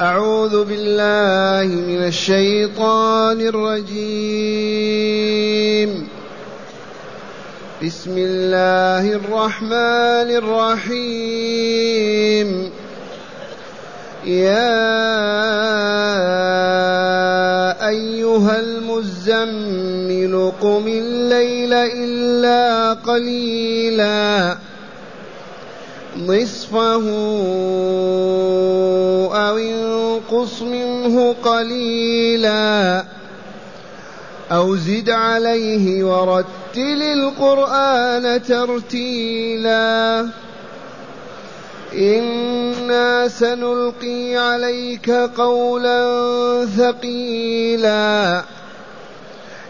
أعوذ بالله من الشيطان الرجيم. بسم الله الرحمن الرحيم. يا أيها المزمل قم الليل إلا قليلاً. نصفه أو انقص منه قليلا أو زد عليه ورتل القرآن ترتيلا إنا سنلقي عليك قولا ثقيلا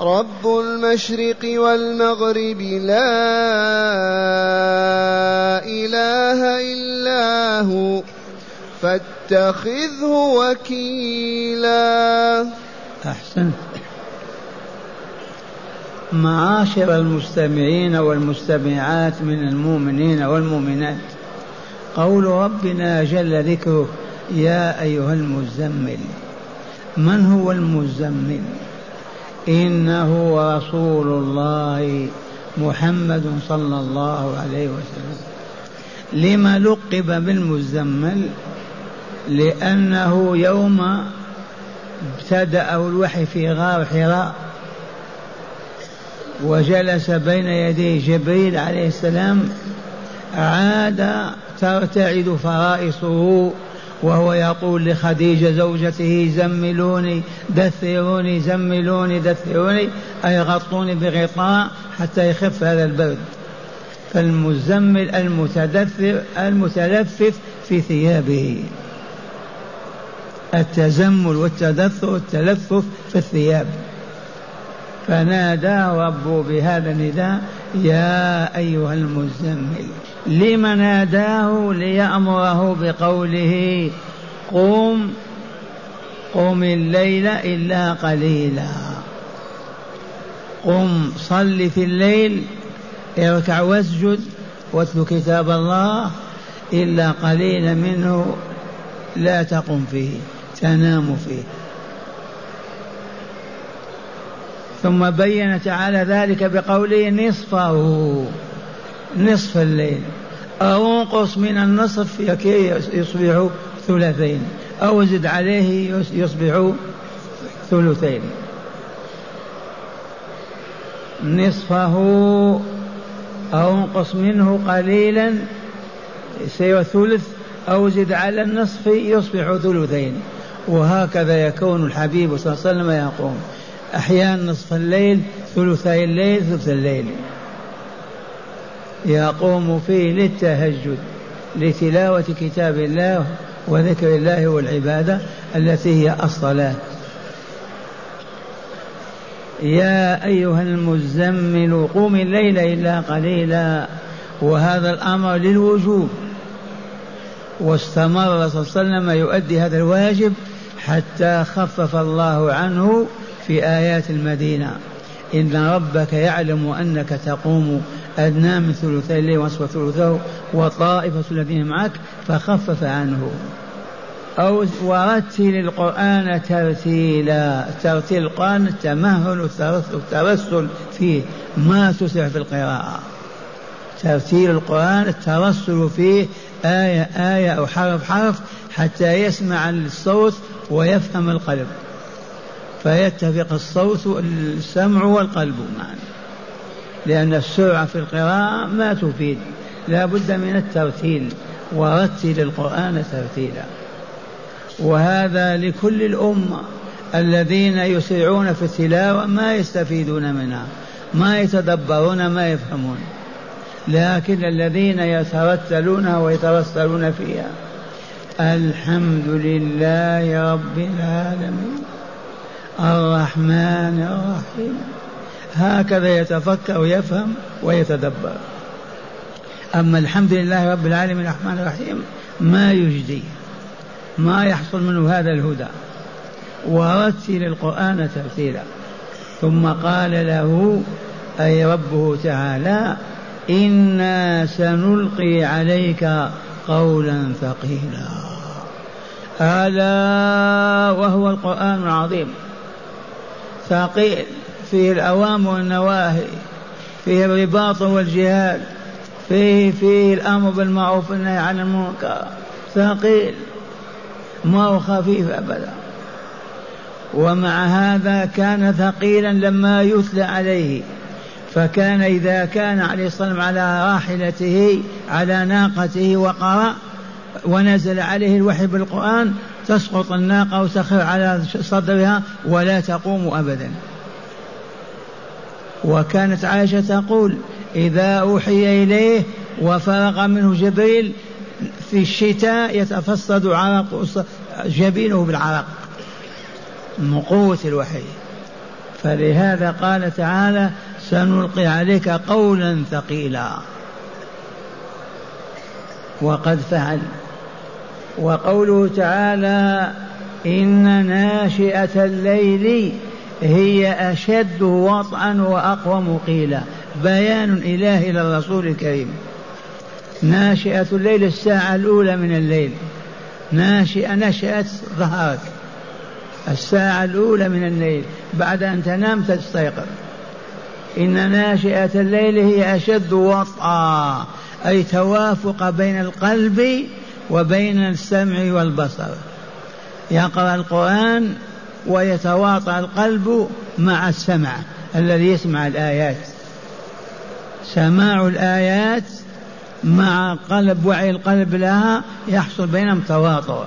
رب المشرق والمغرب لا إله إلا هو فاتخذه وكيلا. أحسنت. معاشر المستمعين والمستمعات من المؤمنين والمؤمنات قول ربنا جل ذكره يا أيها المزمل. من هو المزمل؟ إنه رسول الله محمد صلى الله عليه وسلم. لما لقب بالمزمل؟ لأنه يوم ابتدأ الوحي في غار حراء وجلس بين يدي جبريل عليه السلام عاد ترتعد فرائصه وهو يقول لخديجة زوجته زملوني دثروني زملوني دثروني أي غطوني بغطاء حتى يخف هذا البرد. فالمزمل المتدثر المتلفف في ثيابه. التزمل والتدثر والتلفف في الثياب. فناداه ربه بهذا النداء يا أيها المزمل لم ناداه ليأمره بقوله قم قم الليل إلا قليلا قم صل في الليل اركع واسجد واتل كتاب الله إلا قليلا منه لا تقم فيه تنام فيه. ثم بين تعالى ذلك بقوله نصفه. نصف الليل. أو أنقص من النصف لكي يصبح ثلثين أو زد عليه يصبح ثلثين. نصفه أو أنقص منه قليلا سير ثلث. أو زد على النصف يصبح ثلثين. وهكذا يكون الحبيب صلى الله عليه وسلم يقوم. أحيانا نصف الليل ثلثي الليل ثلث الليل. يقوم فيه للتهجد لتلاوة كتاب الله وذكر الله والعبادة التي هي الصلاة. يا أيها المزمل قوم الليل إلا قليلا وهذا الأمر للوجوب. واستمر صلى الله عليه وسلم يؤدي هذا الواجب حتى خفف الله عنه في آيات المدينة. إن ربك يعلم أنك تقوم. أدنى من ثلثي الليل ونصف ثلثه وطائفة الذين معك فخفف عنه. أو ورتل القرآن ترتيلا. ترتيل القرآن التمهل والترسل فيه. ما تسرع في القراءة. ترتيل القرآن الترسل فيه. آية آية أو حرف حرف حتى يسمع الصوت ويفهم القلب. فيتفق الصوت السمع والقلب معا. لأن السرعة في القراءة ما تفيد. لا بد من الترتيل ورتل القرآن ترتيلا. وهذا لكل الأمة. الذين يسرعون في التلاوة ما يستفيدون منها ما يتدبرون ما يفهمون. لكن الذين يترتلونها ويترسلون فيها الحمد لله رب العالمين. الرحمن الرحيم. هكذا يتفكر ويفهم ويتدبر. أما الحمد لله رب العالمين الرحمن الرحيم ما يجدي ما يحصل منه هذا الهدى. ورتل القرآن ترتيلا. ثم قال له أي ربه تعالى إنا سنلقي عليك قولا ثقيلا. ألا وهو القرآن العظيم. ثقيل فيه الأوامر والنواهي فيه الرباط والجهاد فيه فيه الأمر بالمعروف والنهي عن المنكر. ثقيل ما هو خفيف أبدا. ومع هذا كان ثقيلا لما يتلى عليه. فكان إذا كان عليه الصلاة والسلام على راحلته على ناقته وقرأ ونزل عليه الوحي بالقرآن تسقط الناقة وتخر على صدرها ولا تقوم أبدا. وكانت عائشة تقول إذا أوحي إليه وفرغ منه جبريل في الشتاء يتفصد عرق جبينه بالعرق من قوة الوحي. فلهذا قال تعالى سنلقي عليك قولا ثقيلا. وقد فعل. وقوله تعالى إن ناشئة الليل هي أشد وطئا وأقوم قيلا. بيان إلهي للرسول الكريم. ناشئة الليل الساعة الأولى من الليل. ناشئة نشأت ظهرت الساعة الأولى من الليل. بعد أن تنام تستيقظ. إن ناشئة الليل هي أشد وطئا. أي توافق بين القلب وبين السمع والبصر. يقرأ القرآن ويتواطأ القلب مع السمع الذي يسمع الآيات. سماع الآيات مع قلب وعي القلب لها يحصل بينهم تواطؤ.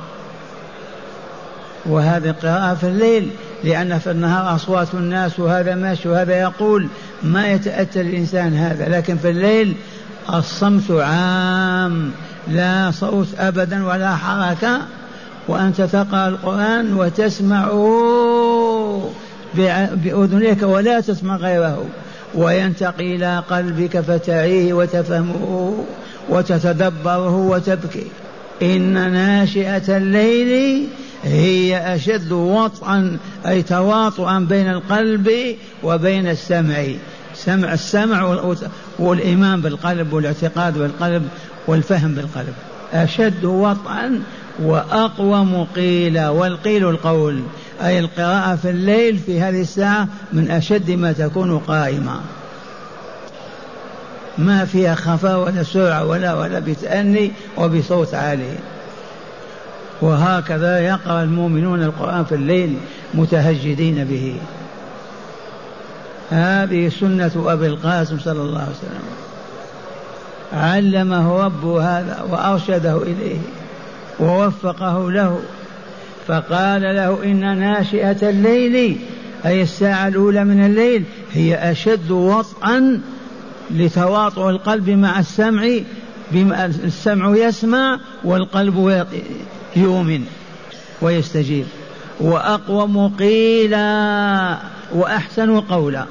وهذه قراءة في الليل لأن في النهار أصوات الناس وهذا ماشي وهذا يقول. ما يتأتى الإنسان هذا لكن في الليل الصمت عام. لا صوت أبدا ولا حركة وأنت تقرأ القرآن وتسمعه بأذنيك ولا تسمع غيره. وينتقي إلى قلبك فتعيه وتفهمه وتتدبره وتبكي. إن ناشئة الليل هي أشد وطئا أي تواطؤا بين القلب وبين السمع. سمع السمع والإيمان بالقلب والاعتقاد بالقلب والفهم بالقلب. أشد وطئا وأقوم قيلا والقيل القول أي القراءة في الليل في هذه الساعة من أشد ما تكون قائمة ما فيها خفاء ولا سرعة ولا ولا بتأني وبصوت عالي. وهكذا يقرأ المؤمنون القرآن في الليل متهجدين به. هذه سنة أبي القاسم صلى الله عليه وسلم. علمه ربه هذا وأرشده إليه ووفقه له فقال له إن ناشئة الليل أي الساعة الأولى من الليل هي أشد وطئا لتواطؤ القلب مع السمع بما السمع يسمع والقلب يؤمن ويستجيب. وأقوم قيلا وأحسن قولا.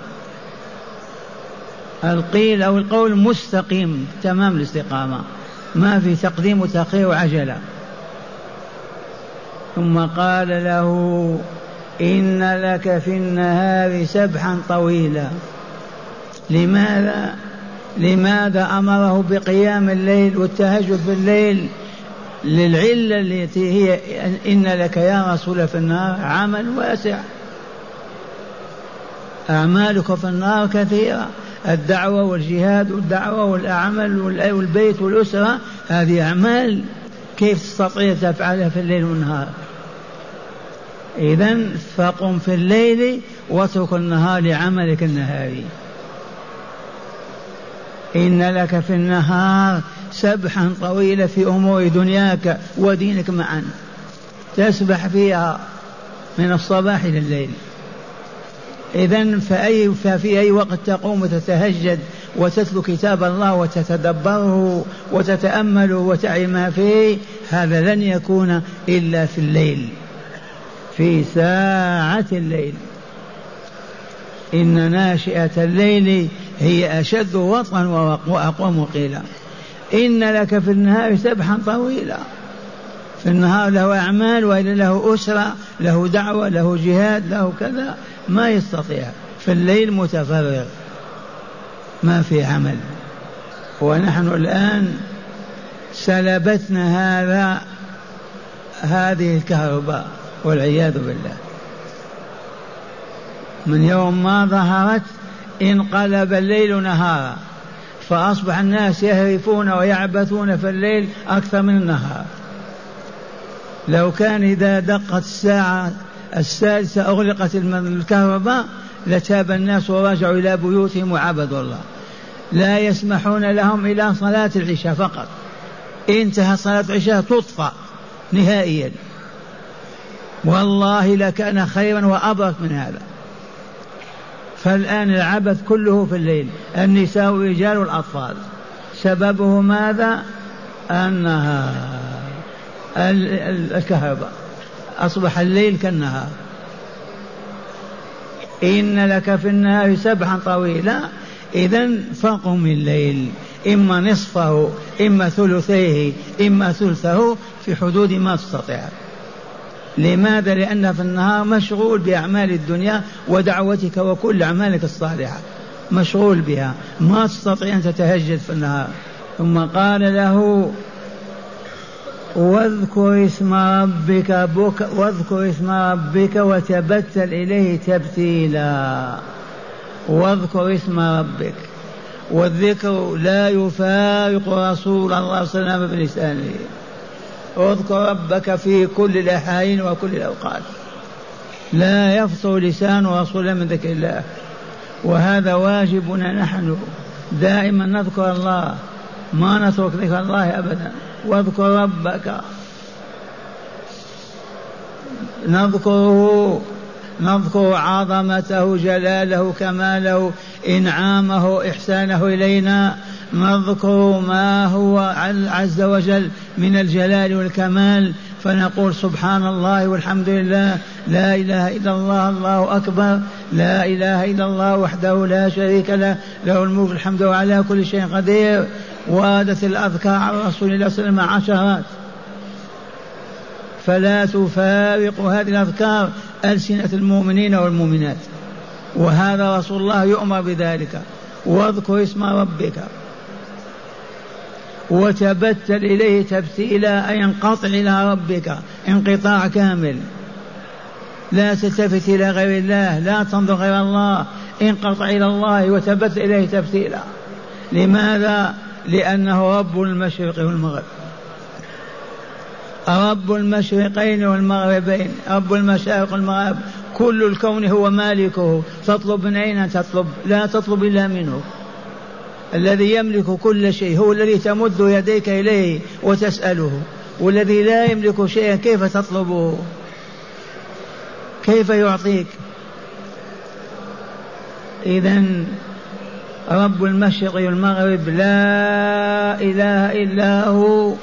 القيل أو القول مستقيم تمام الاستقامة. ما في تقديم وتأخير وعجلة. ثم قال له إن لك في النهار سبحا طويلا. لماذا؟ لماذا أمره بقيام الليل والتهجد بالليل للعلة التي هي إن لك يا رسول في النار؟ عمل واسع. أعمالك في النار كثيرة. الدعوة والجهاد والدعوة والأعمال والبيت والأسرة هذه أعمال كيف تستطيع تفعلها في الليل والنهار. إذا فقم في الليل واترك النهار لعملك النهاري. إن لك في النهار سبحا طويلا في أمور دنياك ودينك معا. تسبح فيها من الصباح إلى الليل. إذا فأي ففي أي وقت تقوم وتتهجد وتتلو كتاب الله وتتدبره وتتأمله وتعي ما فيه هذا لن يكون إلا في الليل في ساعة الليل. إن ناشئة الليل هي أشد وطئا وأقوم قيلا. إن لك في النهار سبحا طويلا. في النهار له أعمال وإلا له أسرة له دعوة له جهاد له كذا. ما يستطيع. في الليل متفرغ. ما في عمل. ونحن الآن سلبتنا هذا هذه الكهرباء والعياذ بالله. من يوم ما ظهرت انقلب الليل نهارا فأصبح الناس يهرفون ويعبثون في الليل أكثر من النهار. لو كان إذا دقت الساعة السادسة أغلقت الكهرباء لتاب الناس ورجعوا إلى بيوتهم وعبدوا الله. لا يسمحون لهم إلى صلاة العشاء فقط. انتهى صلاة العشاء تطفى نهائيا. والله لكان خيرا وأبرك من هذا. فالآن العبث كله في الليل. النساء والرجال والأطفال سببه ماذا؟ النهار الكهرباء. أصبح الليل كالنهار. إن لك في النهار سبحا طويلا. إذا فقم الليل. إما نصفه إما ثلثيه إما ثلثه في حدود ما تستطيع. لماذا؟ لأن في النهار مشغول بأعمال الدنيا ودعوتك وكل أعمالك الصالحة. مشغول بها. ما تستطيع أن تتهجد في النهار. ثم قال له واذكر اسم ربك بك واذكر اسم ربك وتبتل إليه تبتيلا. واذكر اسم ربك. والذكر لا يفارق رسول الله صلى الله عليه وسلم بلسانه اذكر ربك في كل الأحايين وكل الأوقات لا يفطر لسان رسول من ذكر الله. وهذا واجبنا نحن دائما نذكر الله. ما نترك ذكر الله أبدا. واذكر ربك. نذكره نذكر عظمته جلاله كماله إنعامه إحسانه إلينا. نذكر ما هو عز وجل من الجلال والكمال. فنقول سبحان الله والحمد لله. لا إله إلا الله الله أكبر. لا إله إلا الله وحده لا شريك له. له الملك الحمد وعلى كل شيء قدير. وردت الاذكار عن رسول الله صلى الله عليه وسلم عشرات فلا تفارق هذه الأذكار ألسنة المؤمنين والمؤمنات. وهذا رسول الله يؤمر بذلك. واذكر اسم ربك. وتبتل إليه تبتيلا أي انقطع إلى ربك. انقطاع كامل. لا تلتفت إلى غير الله. لا تنظر غير الله. انقطع إلى الله وتبتل إليه تبتيلا. لماذا؟ لأنه رب المشرق والمغرب. رب المشرقين والمغربين رب المشارق والمغرب كل الكون هو مالكه. تطلب من أين تطلب؟ لا تطلب إلا منه. الذي يملك كل شيء هو الذي تمد يديك إليه وتسأله. والذي لا يملك شيئا كيف تطلبه؟ كيف يعطيك؟ إذا رب المشرق والمغرب لا إله إلا هو.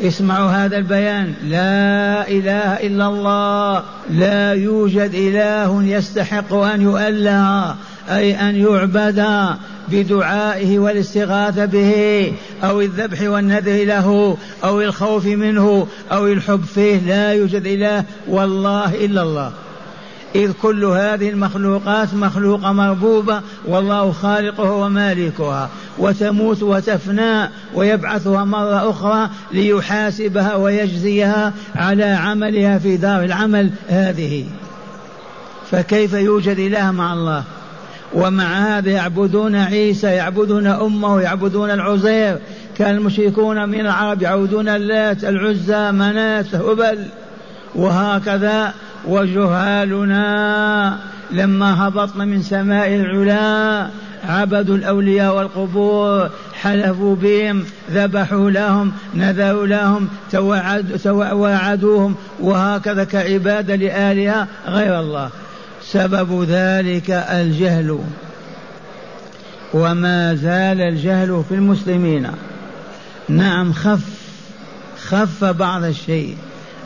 اسمعوا هذا البيان. لا إله إلا الله. لا يوجد إله يستحق أن يؤله أي أن يعبد بدعائه والاستغاثة به أو الذبح والنذر له أو الخوف منه أو الحب فيه. لا يوجد إله والله إلا الله. إذ كل هذه المخلوقات مخلوقة مربوبة والله خالقها ومالكها. وتموت وتفنى ويبعثها مرة أخرى ليحاسبها ويجزيها على عملها في دار العمل هذه. فكيف يوجد إله مع الله؟ ومع هذا يعبدون عيسى يعبدون أمه يعبدون العزير. كان المشركون من العرب يعبدون اللات العزى منات هبل. وهكذا وجهالنا لما هبطنا من سماء العلا عبدوا الأولياء والقبور حلفوا بهم ذبحوا لهم نذروا لهم توعدوهم وهكذا كعبادة لآلهة غير الله. سبب ذلك الجهل. وما زال الجهل في المسلمين. نعم خف خف بعض الشيء.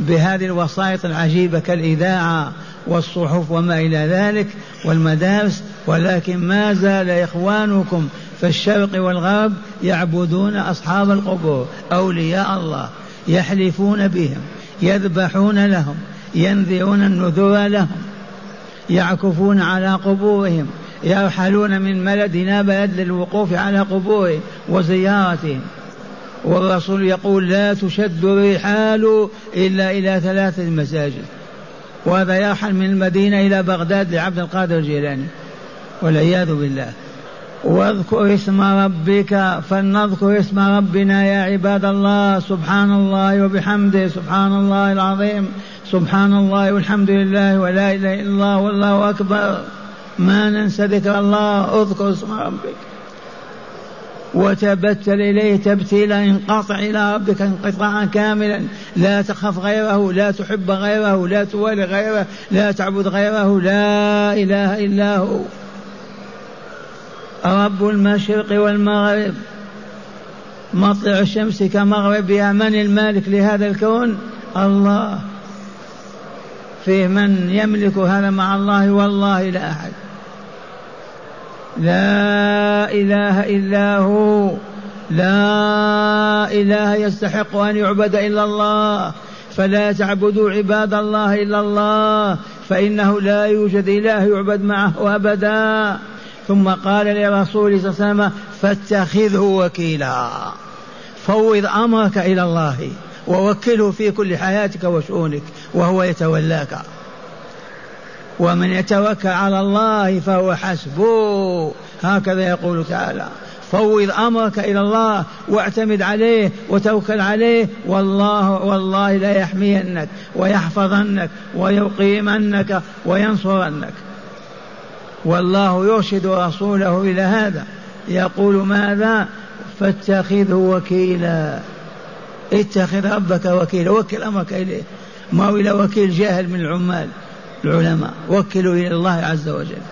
بهذه الوسائط العجيبة كالإذاعة والصحف وما إلى ذلك والمدارس ولكن ما زال إخوانكم في الشرق والغرب يعبدون أصحاب القبور أولياء الله يحلفون بهم يذبحون لهم ينذرون النذور لهم يعكفون على قبورهم يرحلون من ملدنا بلد للوقوف على قبورهم وزيارتهم. والرسول يقول لا تشد الرحال إلا إلى ثلاثة مساجد. وهذا يرحل من المدينة إلى بغداد لعبد القادر الجيلاني. والعياذ بالله. واذكر اسم ربك فلنذكر اسم ربنا يا عباد الله. سبحان الله وبحمده. سبحان الله العظيم. سبحان الله والحمد لله ولا إله إلا الله والله أكبر. ما ننسى ذكر الله. اذكر اسم ربك. وتبتل إليه تبتيلا انقطع إلى ربك انقطاعا كاملا. لا تخف غيره لا تحب غيره لا توالي غيره لا تعبد غيره لا إله إلا هو. رب المشرق والمغرب. مطلع الشمس كمغربها من المالك لهذا الكون؟ الله. فيه من يملك هذا مع الله والله لا أحد. لا إله إلا هو. لا إله يستحق أن يعبد إلا الله. فلا تعبدوا عباد الله إلا الله. فإنه لا يوجد إله يعبد معه أبدا. ثم قال لرسول صلى الله عليه وسلم فاتخذه وكيلا. فوض أمرك إلى الله ووكله في كل حياتك وشؤونك وهو يتولاك. ومن يتوكل على الله فهو حسبه. هكذا يقول تعالى. فوض أمرك إلى الله واعتمد عليه وتوكل عليه والله والله لا يحمينك ويحفظنك ويقيمنك وينصرنك. والله يرشد رسوله إلى هذا. يقول ماذا؟ فاتخذه وكيلا. اتخذ ربك وكيلا. وكل أمرك إليه. ما هو إلى وكيل جاهل من العمال. العلماء وكلوا إلى الله عز وجل.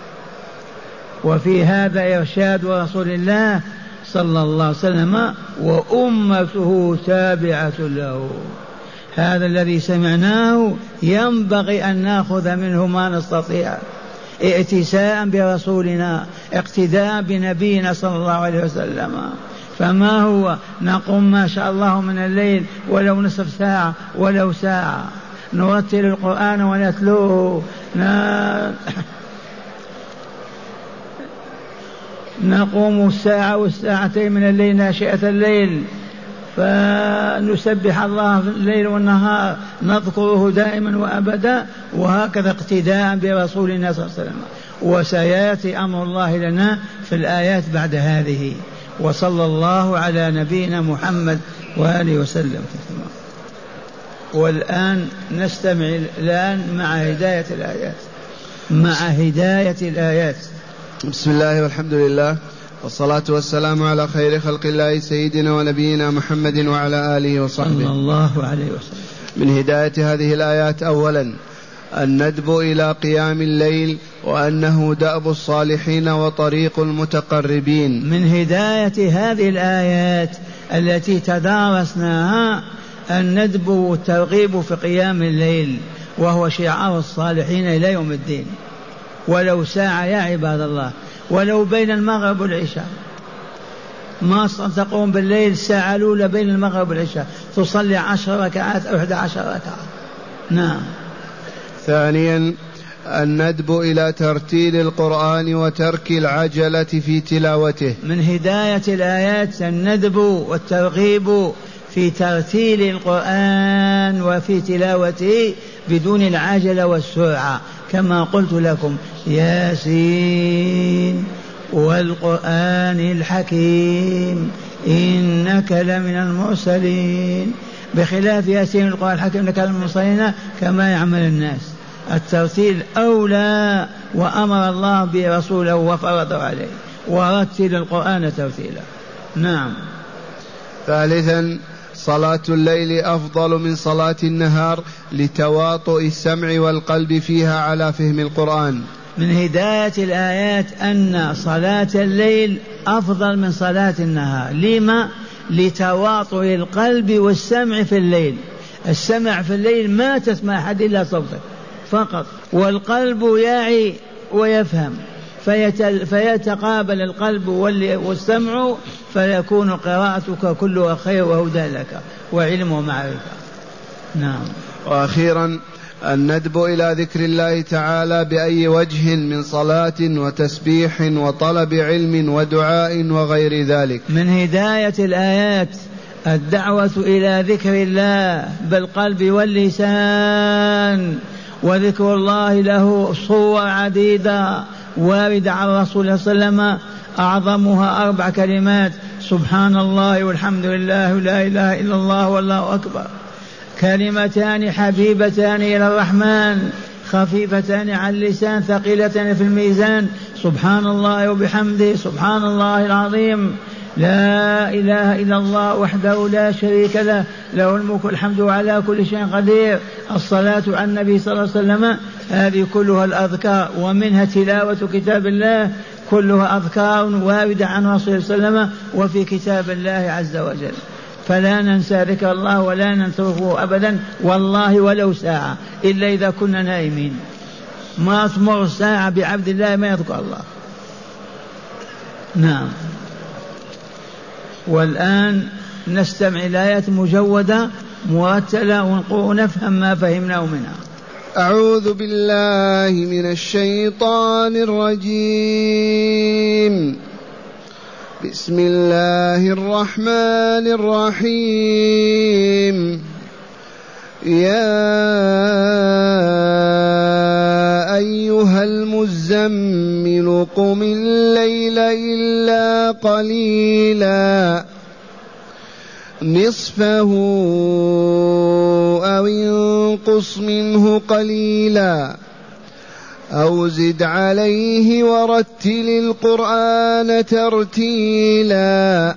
وفي هذا إرشاد رسول الله صلى الله عليه وسلم وأمته تابعة له. هذا الذي سمعناه ينبغي أن نأخذ منه ما نستطيع. ائتساء برسولنا اقتداء بنبينا صلى الله عليه وسلم. فما هو؟ نقوم ما شاء الله من الليل ولو نصف ساعة ولو ساعة. نرتل القرآن ونتلوه. نقوم الساعة والساعتين من الليل ناشئة الليل. فنسبح الله في الليل والنهار نذكره دائما وابدا وهكذا اقتداء برسولنا صلى الله عليه وسلم. وسيأتي أمر الله لنا في الآيات بعد هذه. وصلى الله على نبينا محمد وآله وسلم. والآن نستمع الآن مع هداية الآيات. مع هداية الآيات. بسم الله والحمد لله والصلاة والسلام على خير خلق الله سيدنا ونبينا محمد وعلى آله وصحبه. صلى الله عليه وسلم. من هداية هذه الآيات أولا الندب إلى قيام الليل وأنه دأب الصالحين وطريق المتقربين. من هداية هذه الآيات التي تدارسناها الندب والترغيب في قيام الليل وهو شعار الصالحين إلى يوم الدين. ولو ساعة يا عباد الله ولو بين المغرب والعشاء. ما تقوم بالليل ساعة الأولى بين المغرب والعشاء تصلي عشر ركعات أو أحد عشر ركعة. نعم. ثانيا الندب إلى ترتيل القرآن وترك العجلة في تلاوته. من هداية الآيات الندب والترغيب في ترتيل القرآن وفي تلاوته بدون العجلة والسرعة. كما قلت لكم ياسين والقرآن الحكيم إنك لمن المرسلين. بخلاف ياسين القرآن الحكيم إنك لمن المرسلين كما يعمل الناس. الترتيل أولى وأمر الله برسوله وفرضه عليه. ورتل القرآن ترتيلا. نعم. ثالثا صلاة الليل أفضل من صلاة النهار لتواطؤ السمع والقلب فيها على فهم القرآن. من هداية الآيات أن صلاة الليل أفضل من صلاة النهار. لما؟ لتواطؤ القلب والسمع في الليل. السمع في الليل ما تسمع أحد إلا صوتك فقط. والقلب يعي ويفهم. فيتقابل القلب والسمع فيكون قراءتك كلها خير وهدى لك وعلم ومعرفة. نعم. وأخيرا الندب إلى ذكر الله تعالى بأي وجه من صلاة وتسبيح وطلب علم ودعاء وغير ذلك. من هداية الآيات الدعوة إلى ذكر الله بالقلب واللسان وذكر الله له صور عديدة واردة عن رسول الله صلى الله عليه وسلم أعظمها أربع كلمات. سبحان الله والحمد لله لا إله إلا الله والله أكبر. كلمتان حبيبتان إلى الرحمن خفيفتان على اللسان ثقيلتان في الميزان. سبحان الله وبحمده سبحان الله العظيم. لا إله إلا الله وحده لا شريك له له الملك والحمد على كل شيء قدير. الصلاة على النبي صلى الله عليه وسلم هذه كلها الأذكار ومنها تلاوة كتاب الله كلها أذكار واردة عن رسول الله صلى الله عليه وسلم وفي كتاب الله عز وجل. فلا ننسى ذكر الله ولا ننسوه أبدا والله ولو ساعة إلا إذا كنا نائمين. ما تمر ساعة بعبد الله ما يذكر الله. نعم. والآن نستمع الآيات مجودة مرتلة ونفهم ما فهمناه منها. أعوذ بالله من الشيطان الرجيم. بسم الله الرحمن الرحيم. يا أيها المزمل قم الليل إلا قليلا نصفه أو انقص منه قليلا أو زد عليه ورتل القرآن ترتيلا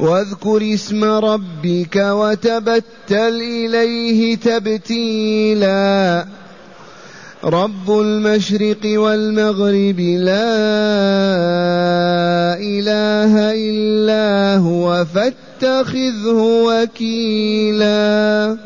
واذكر اسم ربك وتبتل إليه تبتيلا. رب المشرق والمغرب لا إله إلا هو فاتخذه وكيلا.